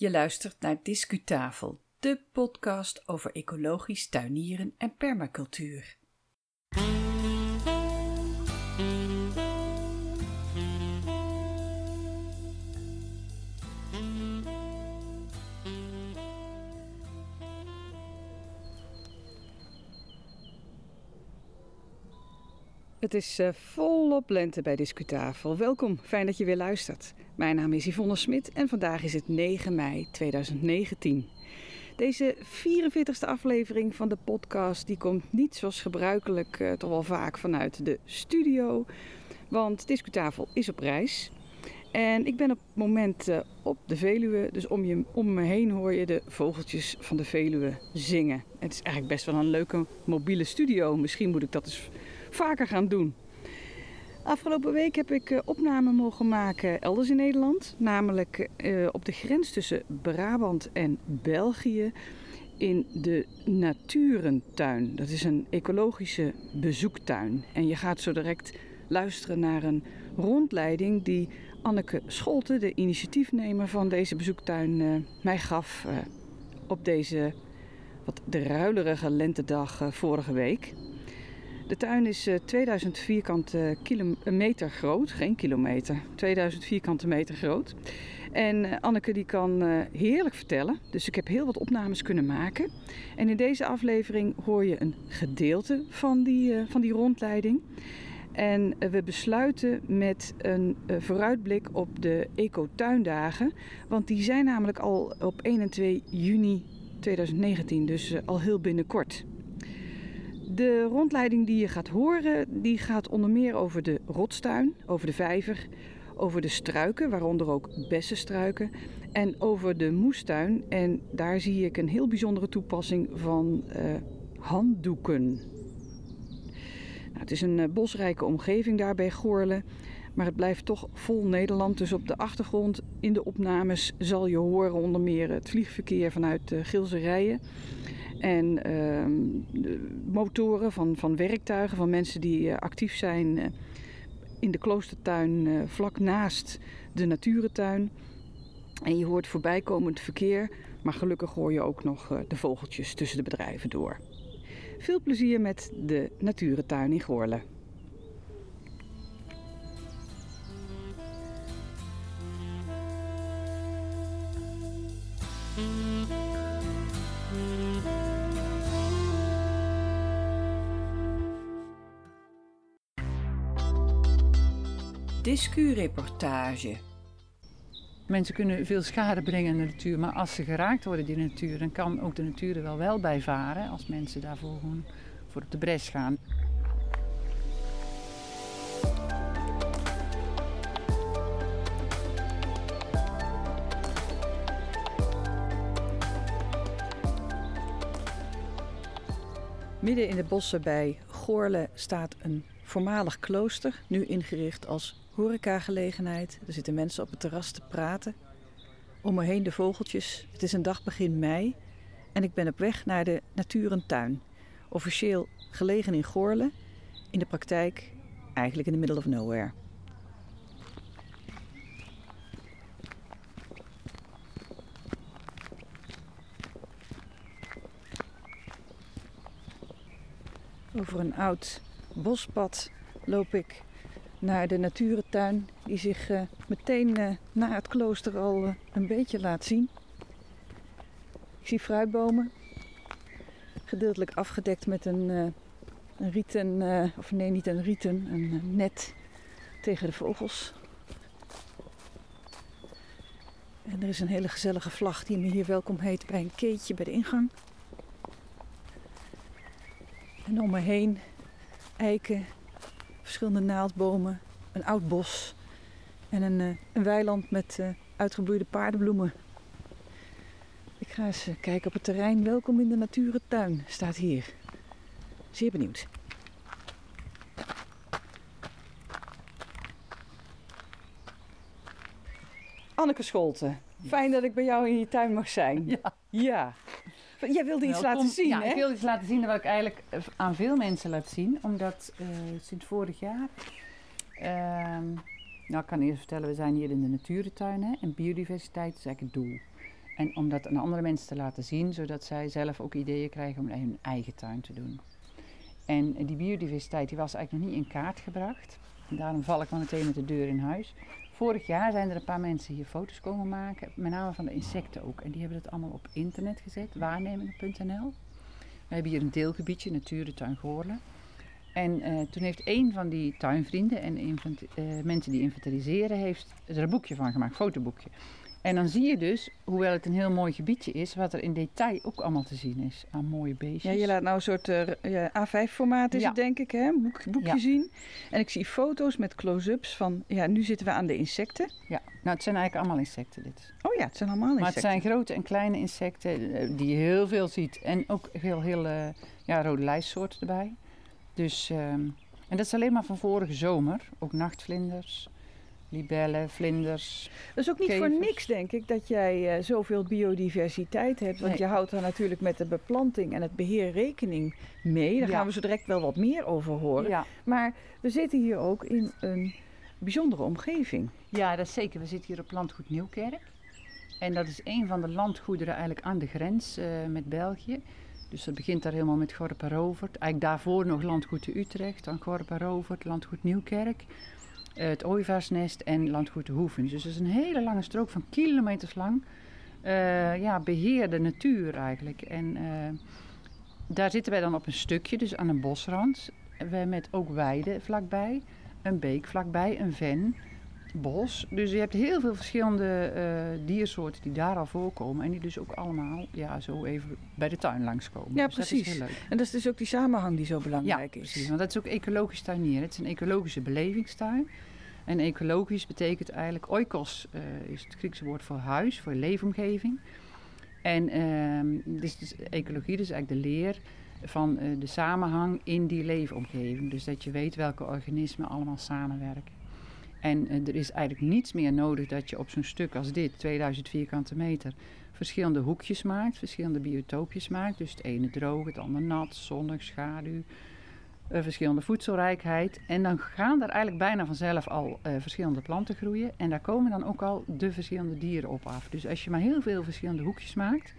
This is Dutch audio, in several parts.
Je luistert naar Discutafel, de podcast over ecologisch tuinieren en permacultuur. Het is uh, volop lente bij Discutafel. Welkom, fijn dat je weer luistert. Mijn naam is Yvonne Smit en vandaag is het 9 mei 2019. Deze 44e aflevering van de podcast die komt niet zoals gebruikelijk uh, toch wel vaak vanuit de studio. Want Discutafel is op reis. En ik ben op het moment uh, op de Veluwe, dus om, je, om me heen hoor je de vogeltjes van de Veluwe zingen. Het is eigenlijk best wel een leuke mobiele studio. Misschien moet ik dat eens vaker gaan doen. Afgelopen week heb ik uh, opname mogen maken elders in Nederland, namelijk uh, op de grens tussen Brabant en België in de Naturentuin. Dat is een ecologische bezoektuin. En je gaat zo direct luisteren naar een rondleiding die Anneke Scholte, de initiatiefnemer van deze bezoektuin, uh, mij gaf op deze wat de ruilerige lentedag vorige week. De tuin is 2000 eh, vierkante meter groot, geen kilometer, 2000 vierkante meter groot. En eh, Anneke die kan eh, heerlijk vertellen, dus ik heb heel wat opnames kunnen maken. En in deze aflevering hoor je een gedeelte van die, van die rondleiding. En we besluiten met een vooruitblik op de Eco-tuindagen. Want die zijn namelijk al op 1 en 2 juni 2019, dus al heel binnenkort. De rondleiding die je gaat horen, die gaat onder meer over de rotstuin, over de vijver, over de struiken, waaronder ook bessenstruiken, en over de moestuin. En daar zie ik een heel bijzondere toepassing van uh, handdoeken. Nou, het is een uh, bosrijke omgeving daar bij Goorlen, maar het blijft toch vol Nederland. Dus op de achtergrond in de opnames zal je horen onder meer het vliegverkeer vanuit uh, Gilserijen. En uh, motoren van, van werktuigen, van mensen die uh, actief zijn uh, in de kloostertuin uh, vlak naast de natuurentuin. En je hoort voorbijkomend verkeer, maar gelukkig hoor je ook nog de vogeltjes tussen de bedrijven door. Veel plezier met de natuurentuin in Goorlen. Discureportage. Mensen kunnen veel schade brengen aan de natuur, maar als ze geraakt worden die natuur, dan kan ook de natuur er wel wel bij varen als mensen daarvoor gewoon voor op de bres gaan. Midden in de bossen bij Goorle staat een voormalig klooster, nu ingericht als horecagelegenheid. Er zitten mensen op het terras te praten. Om me heen de vogeltjes. Het is een dag begin mei en ik ben op weg naar de Natuurentuin. Officieel gelegen in Goorle, in de praktijk eigenlijk in the middle of nowhere. Over een oud bospad loop ik naar de natuurentuin, die zich uh, meteen uh, na het klooster al uh, een beetje laat zien. Ik zie fruitbomen, gedeeltelijk afgedekt met een, een rieten, of nee, niet een rieten, een net tegen de vogels. En er is een hele gezellige vlag die me hier welkom heet bij een keetje bij de ingang. En om me heen eiken, verschillende naaldbomen, een oud bos en een, uh, een weiland met uh, uitgebloeide paardenbloemen. Ik ga eens uh, kijken op het terrein. Welkom in de Natuurentuin staat hier. Zeer benieuwd. Anneke Scholten, fijn dat ik bij jou in je tuin mag zijn. Ja. ja. Jij wilde iets Welkom. laten zien, ja, hè? ik wilde iets laten zien wat ik eigenlijk eh, aan veel mensen laat zien. Omdat uh, sinds vorig jaar... Uh, nou, ik kan eerst vertellen, we zijn hier in de natuurentuin. Hè, en biodiversiteit is eigenlijk het doel. En om dat aan andere mensen te laten zien, zodat zij zelf ook ideeën krijgen om in hun eigen tuin te doen. En die biodiversiteit die was eigenlijk nog niet in kaart gebracht. En daarom val ik wel meteen met de deur in huis. Vorig jaar zijn er een paar mensen hier foto's komen maken, met name van de insecten ook. En die hebben het allemaal op internet gezet, waarnemingen.nl. We hebben hier een deelgebiedje, Natuurentuin Goorlen. En uh, toen heeft een van die tuinvrienden en uh, mensen die inventariseren, heeft er een boekje van gemaakt, een fotoboekje. En dan zie je dus, hoewel het een heel mooi gebiedje is, wat er in detail ook allemaal te zien is aan mooie beestjes. Ja, je laat nou een soort uh, ja, A5-formaat is Ja. het denk ik, hè? Boek, boekje Ja. zien. En ik zie foto's met close-ups van, ja, nu zitten we aan de insecten. Ja, nou het zijn eigenlijk allemaal insecten dit. Oh ja, het zijn allemaal Maar het insecten. zijn grote en kleine insecten eh, die je heel veel ziet. En ook heel, heel eh, ja, rode lijstsoorten erbij. Dus, ehm, en dat is alleen maar van vorige zomer. Ook nachtvlinders, libellen, vlinders. Dat is ook niet voor niks, denk ik, dat jij eh, zoveel biodiversiteit hebt. Want Nee. je houdt daar natuurlijk met de beplanting en het beheer rekening mee. Daar Ja. gaan we zo direct wel wat meer over horen. Ja. Maar we zitten hier ook in een bijzondere omgeving. ja, dat is zeker. We zitten hier op landgoed Nieuwkerk. En dat is een van de landgoederen eigenlijk aan de grens eh, met België. Dus dat begint daar helemaal met Gorp en Rovert. Eigenlijk daarvoor nog landgoed Utrecht, dan Gorp en Rovert, landgoed Nieuwkerk. Het Ooievaarsnest en landgoed de Hoevens. Dus dat is een hele lange strook van kilometers lang. eh, ja, beheerde natuur eigenlijk. En eh, daar zitten wij dan op een stukje, dus aan een bosrand. Met ook weiden vlakbij, een beek vlakbij, een ven, bos. Dus je hebt heel veel verschillende eh, diersoorten die daar al voorkomen. En die dus ook allemaal ja, zo even bij de tuin langskomen. Ja, Dus dat precies. is heel leuk. En dat is dus ook die samenhang die zo Ja, belangrijk is. precies. Want dat is ook ecologisch tuinieren. Het is een ecologische belevingstuin. En ecologisch betekent eigenlijk, oikos eh, is het Griekse woord voor huis, voor leefomgeving. En ehm dus, dus ecologie, dus eigenlijk de leer van eh, de samenhang in die leefomgeving. Dus dat je weet welke organismen allemaal samenwerken. En eh, er is eigenlijk niets meer nodig dat je op zo'n stuk als dit, 2000 vierkante meter, verschillende hoekjes maakt, verschillende biotoopjes maakt. Dus het ene droog, het andere nat, zonnig, schaduw, eh, verschillende voedselrijkheid. En dan gaan er eigenlijk bijna vanzelf al eh, verschillende planten groeien. En daar komen dan ook al de verschillende dieren op af. Dus als je maar heel veel verschillende hoekjes maakt,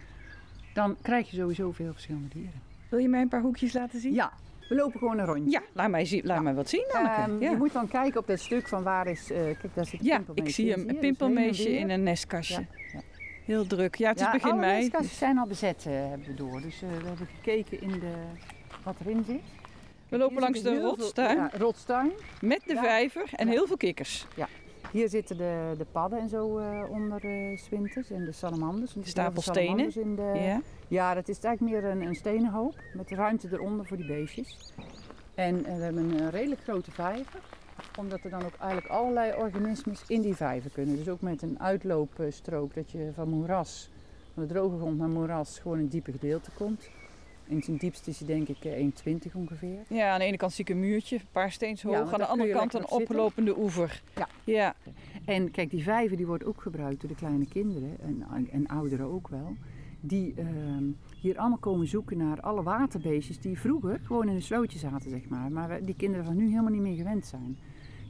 dan krijg je sowieso veel verschillende dieren. Wil je mij een paar hoekjes laten zien? Ja, we lopen gewoon een rondje. Ja, laat mij, zien, laat Ja. mij wat zien, ja. Je moet dan kijken op dat stuk van waar is... eh, kijk, daar zit een ja, pimpelmeesje. ik zie hem. Een pimpelmeesje in een nestkastje. Ja, ja. Heel druk. Ja, het is Ja, begin alle mei. nestkastjes dus- zijn al bezet, eh, hebben we door. Dus eh, we hebben gekeken in de, wat erin zit. We lopen langs de veel- rotstuin Ja, rotstuin. met de Ja. vijver en Ja. heel veel kikkers. Hier zitten de, de padden en zo eh, onder zwinters en de salamanders. En zitten heel veel Stapel stenen. salamanders In de, ja. Ja, dat is eigenlijk meer een, een stenenhoop met ruimte eronder voor die beestjes. En eh, we hebben een redelijk grote vijver, omdat er dan ook eigenlijk allerlei organismes in die vijver kunnen. Dus ook met een uitloopstrook dat je van moeras, van de droge grond naar moeras, gewoon in het diepe gedeelte komt. In zijn diepste is hij denk ik eh, 1,20 ongeveer. ja, aan de ene kant zie ik een muurtje, een paar steens hoog. Ja, aan de andere kant een zitten. oplopende oever. Ja. ja. En kijk, die vijver die wordt ook gebruikt door de kleine kinderen en, en ouderen ook wel. Die ehm, hier allemaal komen zoeken naar alle waterbeestjes die vroeger gewoon in een slootje zaten, zeg maar. Maar die kinderen van nu helemaal niet meer gewend zijn.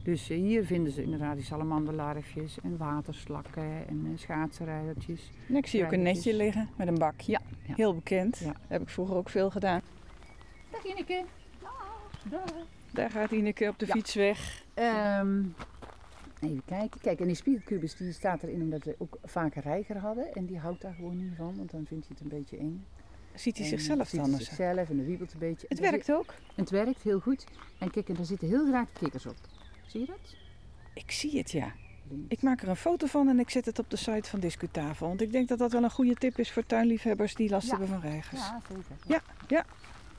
Dus eh, hier vinden ze inderdaad die salamanderlarfjes en waterslakken en uh, schaatsenrijdertjes. En ik zie ook een netje liggen met een bakje. Ja, ja. Heel bekend. Ja. Heb ik vroeger ook veel gedaan. Dag Ineke. Dag. Daar gaat Ineke op de Ja. fiets weg. Ehm, even kijken. Kijk, en die spiegelkubus die staat erin omdat we ook vaak een reiger hadden. En die houdt daar gewoon niet van, want dan vindt hij het een beetje eng. Ziet hij En zichzelf ziet dan? hij of zo? zichzelf en dan wiebelt een beetje. Het werkt ook. het werkt heel goed. En kijk, en daar zitten heel graag de kikkers op. Zie je dat? Ik zie het, ja. Ik maak er een foto van en ik zet het op de site van Discutafel. Want ik denk dat dat wel een goede tip is voor tuinliefhebbers die last Ja. hebben van reigers. Ja, zeker. Ja, ja.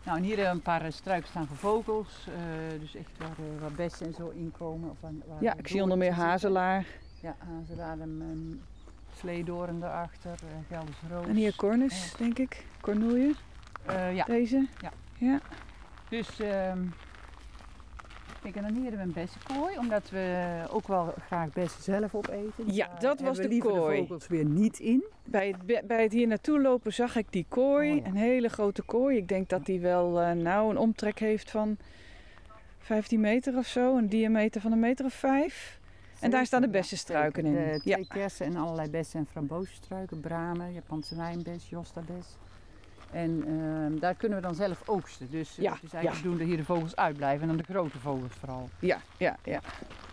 Nou, en hier we een paar eh, struiken staan voor vogels. eh, dus echt waar, eh, waar bessen en zo inkomen. Of waar, waar Ja, ik zie onder meer hazelaar. Ja, hazelaar en um, sleedoren daarachter. eh Gelders roos. En hier cornus, denk ik. Cornoeien, Eh, ja, deze. Ja. ja. dus... ehm kijk, en dan hier hebben we een bessenkooi. Omdat we ook wel graag bessen zelf opeten. Ja, daar dat was de kooi. de vogels weer niet in. Bij het, bij het hier naartoe lopen zag ik die kooi. Oh ja. Een hele grote kooi. Ik denk dat die wel eh, nou een omtrek heeft van 15 meter of zo. Een diameter van een meter of vijf. En daar staan de bessenstruiken in. De Ja. twee kersen en allerlei bessen en frambozenstruiken, bramen, Japanse wijnbes, jostabes. En ehm, daar kunnen we dan zelf oogsten. Dus eh, Ja, het is eigenlijk doen dat hier de vogels uitblijven en dan de grote vogels vooral. Ja, ja, ja.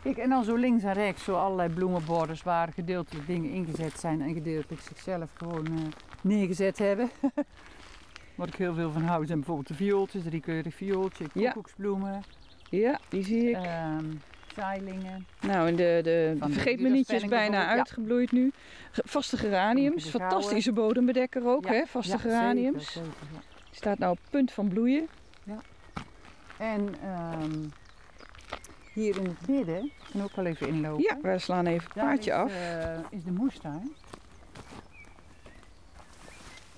Kijk, en dan zo links en rechts zo allerlei bloemenborders waar gedeeltelijk dingen ingezet zijn en gedeeltelijk zichzelf gewoon eh, neergezet hebben. Wat ik heel veel van hou zijn bijvoorbeeld de viooltjes, de driekleurig viooltje, koekoeksbloemen, Ja, die zie ik. ehm zeilingen. Nou, en de, de, de bijna ja. uitgebloeid nu. Vaste geraniums, fantastische bodembedekker ook, Ja, hè? Vaste Ja, geraniums. zeker, zeker, ja. Staat nou op punt van bloeien. En ehm, hier in het midden, kan ook wel even inlopen. Ja, we slaan even het paardje af. eh, is de moestuin.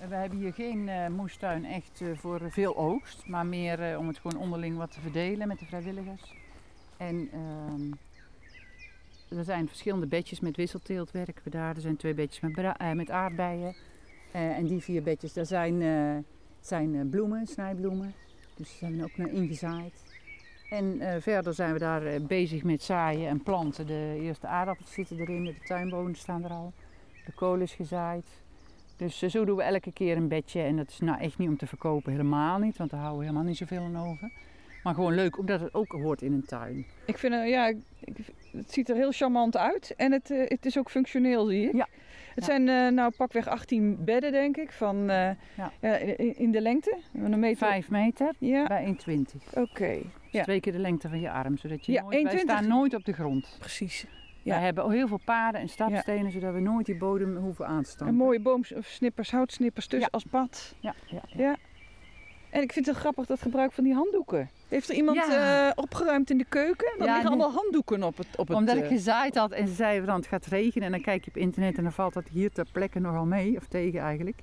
We hebben hier geen eh, moestuin echt eh, voor veel oogst, maar meer om het gewoon onderling wat te verdelen met de vrijwilligers. En ehm, er zijn verschillende bedjes met wisselteelt werken we daar. Er zijn twee bedjes met, eh, met aardbeien. Eh, en die vier bedjes, daar zijn, eh, zijn bloemen, snijbloemen. Dus daar zijn ook naar ingezaaid. En verder zijn we daar bezig met zaaien en planten. De eerste aardappels zitten erin, de tuinbonen staan er al. De kool is gezaaid. Dus zo doen we elke keer een bedje. En dat is nou echt niet om te verkopen, helemaal niet. Want daar houden we helemaal niet zoveel aan over. Maar gewoon leuk, omdat het ook hoort in een tuin. Ik vind, eh, ja, het ziet er heel charmant uit. En het, eh, het is ook functioneel, zie ik. Ja. Het Ja. zijn eh, nou pakweg 18 bedden, denk ik, van, Ja. in, in de lengte. Een meter. Vijf meter Ja, bij 1,20. oké. Ja. Twee keer de lengte van je arm. Zodat je Ja, nooit, wij 1,20. staan nooit op de grond. Precies. Ja. We hebben heel veel paden en stapstenen, zodat we nooit die bodem hoeven aan te En stampen. mooie boomsnippers, houtsnippers tussen Ja. als pad. Ja, ja, ja. En ik vind het grappig dat gebruik van die handdoeken. Heeft er iemand Ja. eh, opgeruimd in de keuken? Dan Ja, liggen nee. allemaal handdoeken op het op het, Omdat ik eh, gezaaid had en ze zeiden dan het gaat regenen en dan kijk je op internet en dan valt dat hier ter plekke nogal mee, of tegen eigenlijk.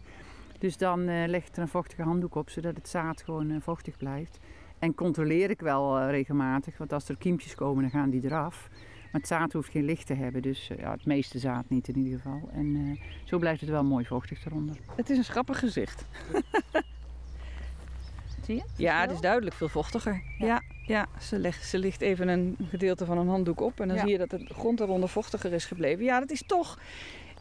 Dus dan eh, leg ik er een vochtige handdoek op, zodat het zaad gewoon vochtig blijft. En controleer ik wel regelmatig, want als er kiempjes komen dan gaan die eraf. Maar het zaad hoeft geen licht te hebben, dus ja, het meeste zaad niet in ieder geval. En zo blijft het wel mooi vochtig eronder. Het is een grappig gezicht. Zie je? Ja, het is duidelijk veel vochtiger. Ja, Ja. ja, Ze, legt, ze ligt even een gedeelte van een handdoek op en dan Ja. zie je dat de grond eronder vochtiger is gebleven. Ja, dat is toch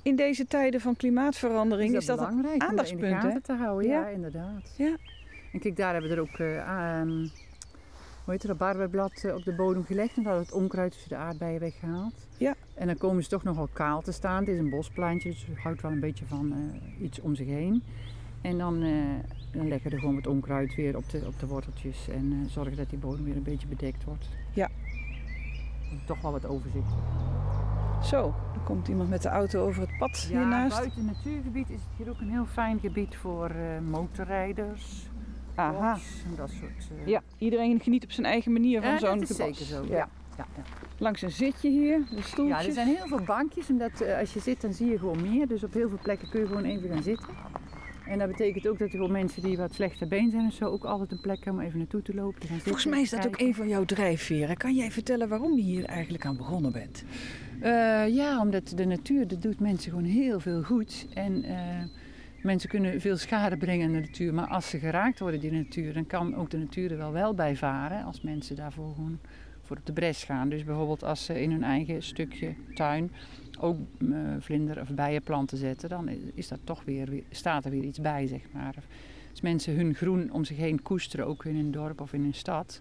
in deze tijden van klimaatverandering is dat, een belangrijk om dat in de aandachtspunt, hè? gaten te houden? Ja, Ja. inderdaad. Ja. En kijk, daar hebben we er ook, eh, ehm, hoe heet het, dat barberblad eh, op de bodem gelegd. En daar hadden we het onkruid tussen de aardbeien weggehaald. Ja. En dan komen ze toch nogal kaal te staan. Het is een bosplantje, dus het houdt wel een beetje van eh, iets om zich heen. En dan, eh, dan leggen we er gewoon wat onkruid weer op de, op de worteltjes. En eh, zorgen dat die bodem weer een beetje bedekt wordt. Ja. Toch wel wat overzicht. Zo, er komt iemand met de auto over het pad Ja, hiernaast. buiten het natuurgebied is het hier ook een heel fijn gebied voor eh, motorrijders, Aha. en dat soort... eh, Ja, iedereen geniet op zijn eigen manier van Ja, zo'n dat is zeker zo. Ja. Ja. Ja. Langs een zitje hier, de stoeltjes. ja, er zijn heel veel bankjes, omdat als je zit dan zie je gewoon meer. Dus op heel veel plekken kun je gewoon even gaan zitten. En dat betekent ook dat er gewoon mensen die wat slechter been zijn en zo ook altijd een plek hebben om even naartoe te lopen. te gaan Volgens mij is dat ook een van jouw drijfveren. Kan jij vertellen waarom je hier eigenlijk aan begonnen bent? Eh, ja, omdat de natuur, dat doet mensen gewoon heel veel goed. En eh, mensen kunnen veel schade brengen aan de natuur. Maar als ze geraakt worden, die natuur, dan kan ook de natuur er wel wel bij varen. Als mensen daarvoor gewoon voor op de bres gaan. Dus bijvoorbeeld als ze in hun eigen stukje tuin ook eh, vlinder- of bijenplanten zetten, dan is dat toch weer, staat er weer iets bij, zeg maar. Als mensen hun groen om zich heen koesteren, ook in een dorp of in een stad.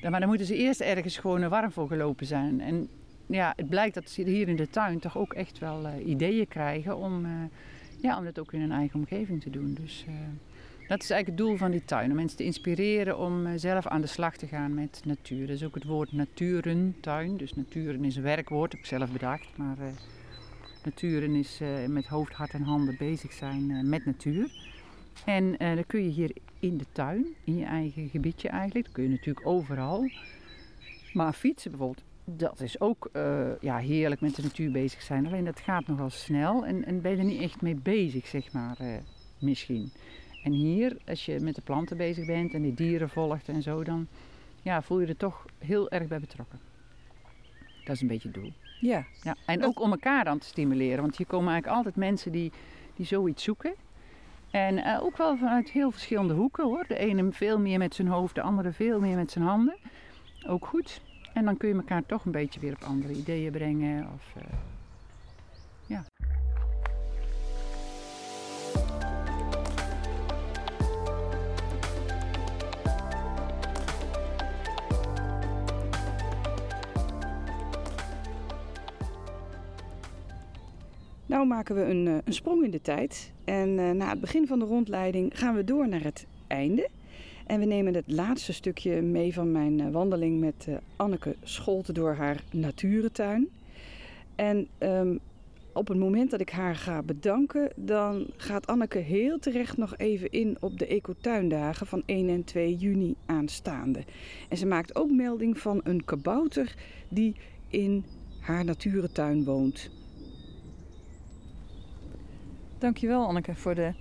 Dan, maar dan moeten ze eerst ergens gewoon warm voor gelopen zijn. En ja, het blijkt dat ze hier in de tuin toch ook echt wel eh, ideeën krijgen om, eh, ja, om dat ook in hun eigen omgeving te doen. Dus dat is eigenlijk het doel van die tuin. Om mensen te inspireren om eh, zelf aan de slag te gaan met natuur. Dat is ook het woord naturentuin. Dus naturen is een werkwoord, heb ik zelf bedacht. Maar eh, naturen is eh, met hoofd, hart en handen bezig zijn met natuur. En dan kun je hier in de tuin, in je eigen gebiedje eigenlijk, dat kun je natuurlijk overal. Maar fietsen bijvoorbeeld, dat is ook ja, heerlijk met de natuur bezig zijn. Alleen dat gaat nogal snel en, en ben je er niet echt mee bezig, zeg maar, misschien. En hier, als je met de planten bezig bent en die dieren volgt en zo, dan ja, voel je er toch heel erg bij betrokken. Dat is een beetje het doel. Ja, Ja, en Dat- ook om elkaar dan te stimuleren. Want hier komen eigenlijk altijd mensen die, die zoiets zoeken. En eh, ook wel vanuit heel verschillende hoeken hoor. De ene veel meer met zijn hoofd, de andere veel meer met zijn handen. Ook goed. En dan kun je elkaar toch een beetje weer op andere ideeën brengen. Of, uh, Nou maken we een, een sprong in de tijd. En uh, na het begin van de rondleiding gaan we door naar het einde. En we nemen het laatste stukje mee van mijn uh, wandeling met Anneke Scholte door haar natuurentuin. En um, op het moment dat ik haar ga bedanken, dan gaat Anneke heel terecht nog even in op de ecotuindagen van 1 en 2 juni aanstaande. En ze maakt ook melding van een kabouter die in haar natuurentuin woont. Dankjewel Anneke voor de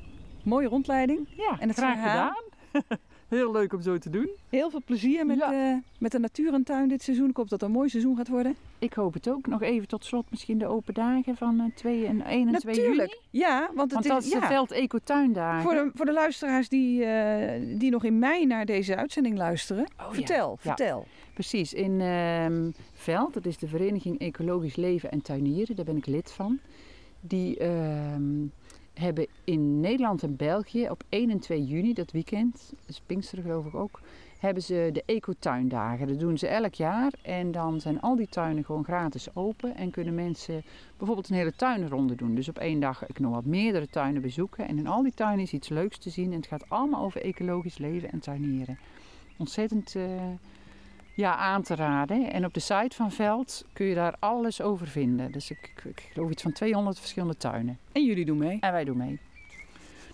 mooie rondleiding. Ja, en het graag verhaal. gedaan. Heel leuk om zo te doen. Heel veel plezier met, Ja. eh, met de natuurentuin dit seizoen. Ik hoop dat het een mooi seizoen gaat worden. Ik hoop het ook. Nog even tot slot misschien de open dagen van eh, 2 en 1 en 2 juni. Natuurlijk. Ja, want het Want dat is is de ja, Veld Ecotuindagen. voor, de, voor de luisteraars die, eh, die nog in mei naar deze uitzending luisteren. Oh, ja. vertel, Ja. vertel. Precies, in ehm, Veld, dat is de Vereniging Ecologisch Leven en Tuinieren, daar ben ik lid van. Die ehm, hebben in Nederland en België op 1 en 2 juni, dat weekend, is Pinksteren geloof ik ook, hebben ze de ecotuindagen. Dat doen ze elk jaar en dan zijn al die tuinen gewoon gratis open en kunnen mensen bijvoorbeeld een hele tuinronde doen. Dus op één dag ik nog wat meerdere tuinen bezoeken en in al die tuinen is iets leuks te zien en het gaat allemaal over ecologisch leven en tuinieren. Ontzettend eh, ja, aan te raden. En op de site van Veld kun je daar alles over vinden. Dus ik, ik, ik geloof iets van 200 verschillende tuinen. En jullie doen mee. En wij doen mee.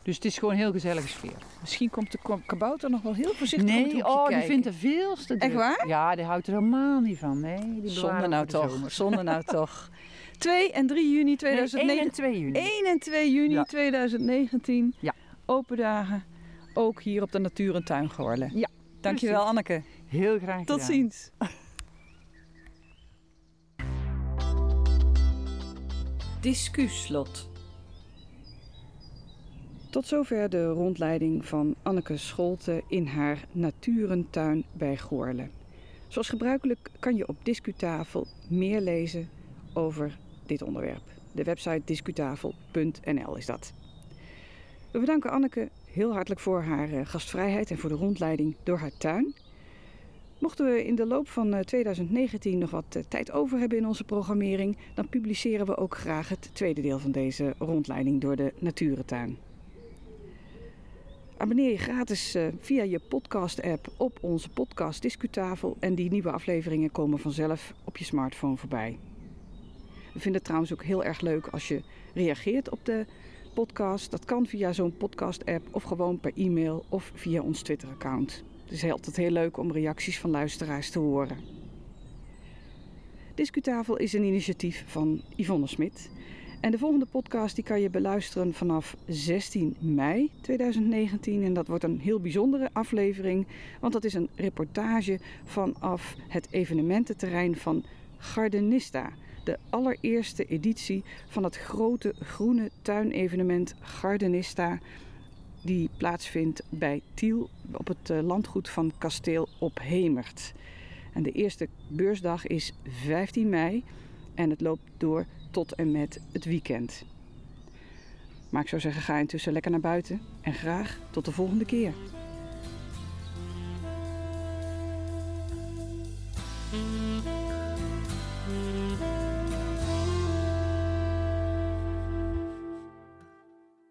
Dus het is gewoon een heel gezellige sfeer. Misschien komt de kabouter nog wel heel voorzichtig om het Nee, hoekje oh, die vindt er veel te druk. Echt waar? Ja, die houdt er helemaal niet van. Nee, die bewaren Zonde nou toch. zomer. Zonde nou toch. 2 en 3 juni Nee, 1 2019. en 2 juni. 1 en 2 juni Ja. 2019. Ja. Open dagen. Ook hier op de Natuur en Tuin Goorlen. Ja, Dankjewel precies. Anneke. Heel graag Tot gedaan. ziens. Discuslot. Tot zover de rondleiding van Anneke Scholte in haar natuurentuin bij Goorle. Zoals gebruikelijk kan je op Discutafel meer lezen over dit onderwerp. De website discutafel.nl is dat. We bedanken Anneke heel hartelijk voor haar eh, gastvrijheid en voor de rondleiding door haar tuin. Mochten we in de loop van eh, 2019 nog wat eh, tijd over hebben in onze programmering, dan publiceren we ook graag het tweede deel van deze rondleiding door de natuurentuin. Abonneer je gratis eh, via je podcast-app op onze podcast Discutafel en die nieuwe afleveringen komen vanzelf op je smartphone voorbij. We vinden het trouwens ook heel erg leuk als je reageert op de podcast. Dat kan via zo'n podcast-app of gewoon per e-mail of via ons Twitter-account. Is altijd heel leuk om reacties van luisteraars te horen. Discutafel is een initiatief van Yvonne Smit. En de volgende podcast die kan je beluisteren vanaf 16 mei 2019. En dat wordt een heel bijzondere aflevering, want dat is een reportage vanaf het evenemententerrein van Gardenista. De allereerste editie van het grote groene tuinevenement Gardenista. Die plaatsvindt bij Tiel op het eh, landgoed van Kasteel op Hemert. En de eerste beursdag is 15 mei en het loopt door tot en met het weekend. Maar ik zou zeggen, ga intussen lekker naar buiten en graag tot de volgende keer.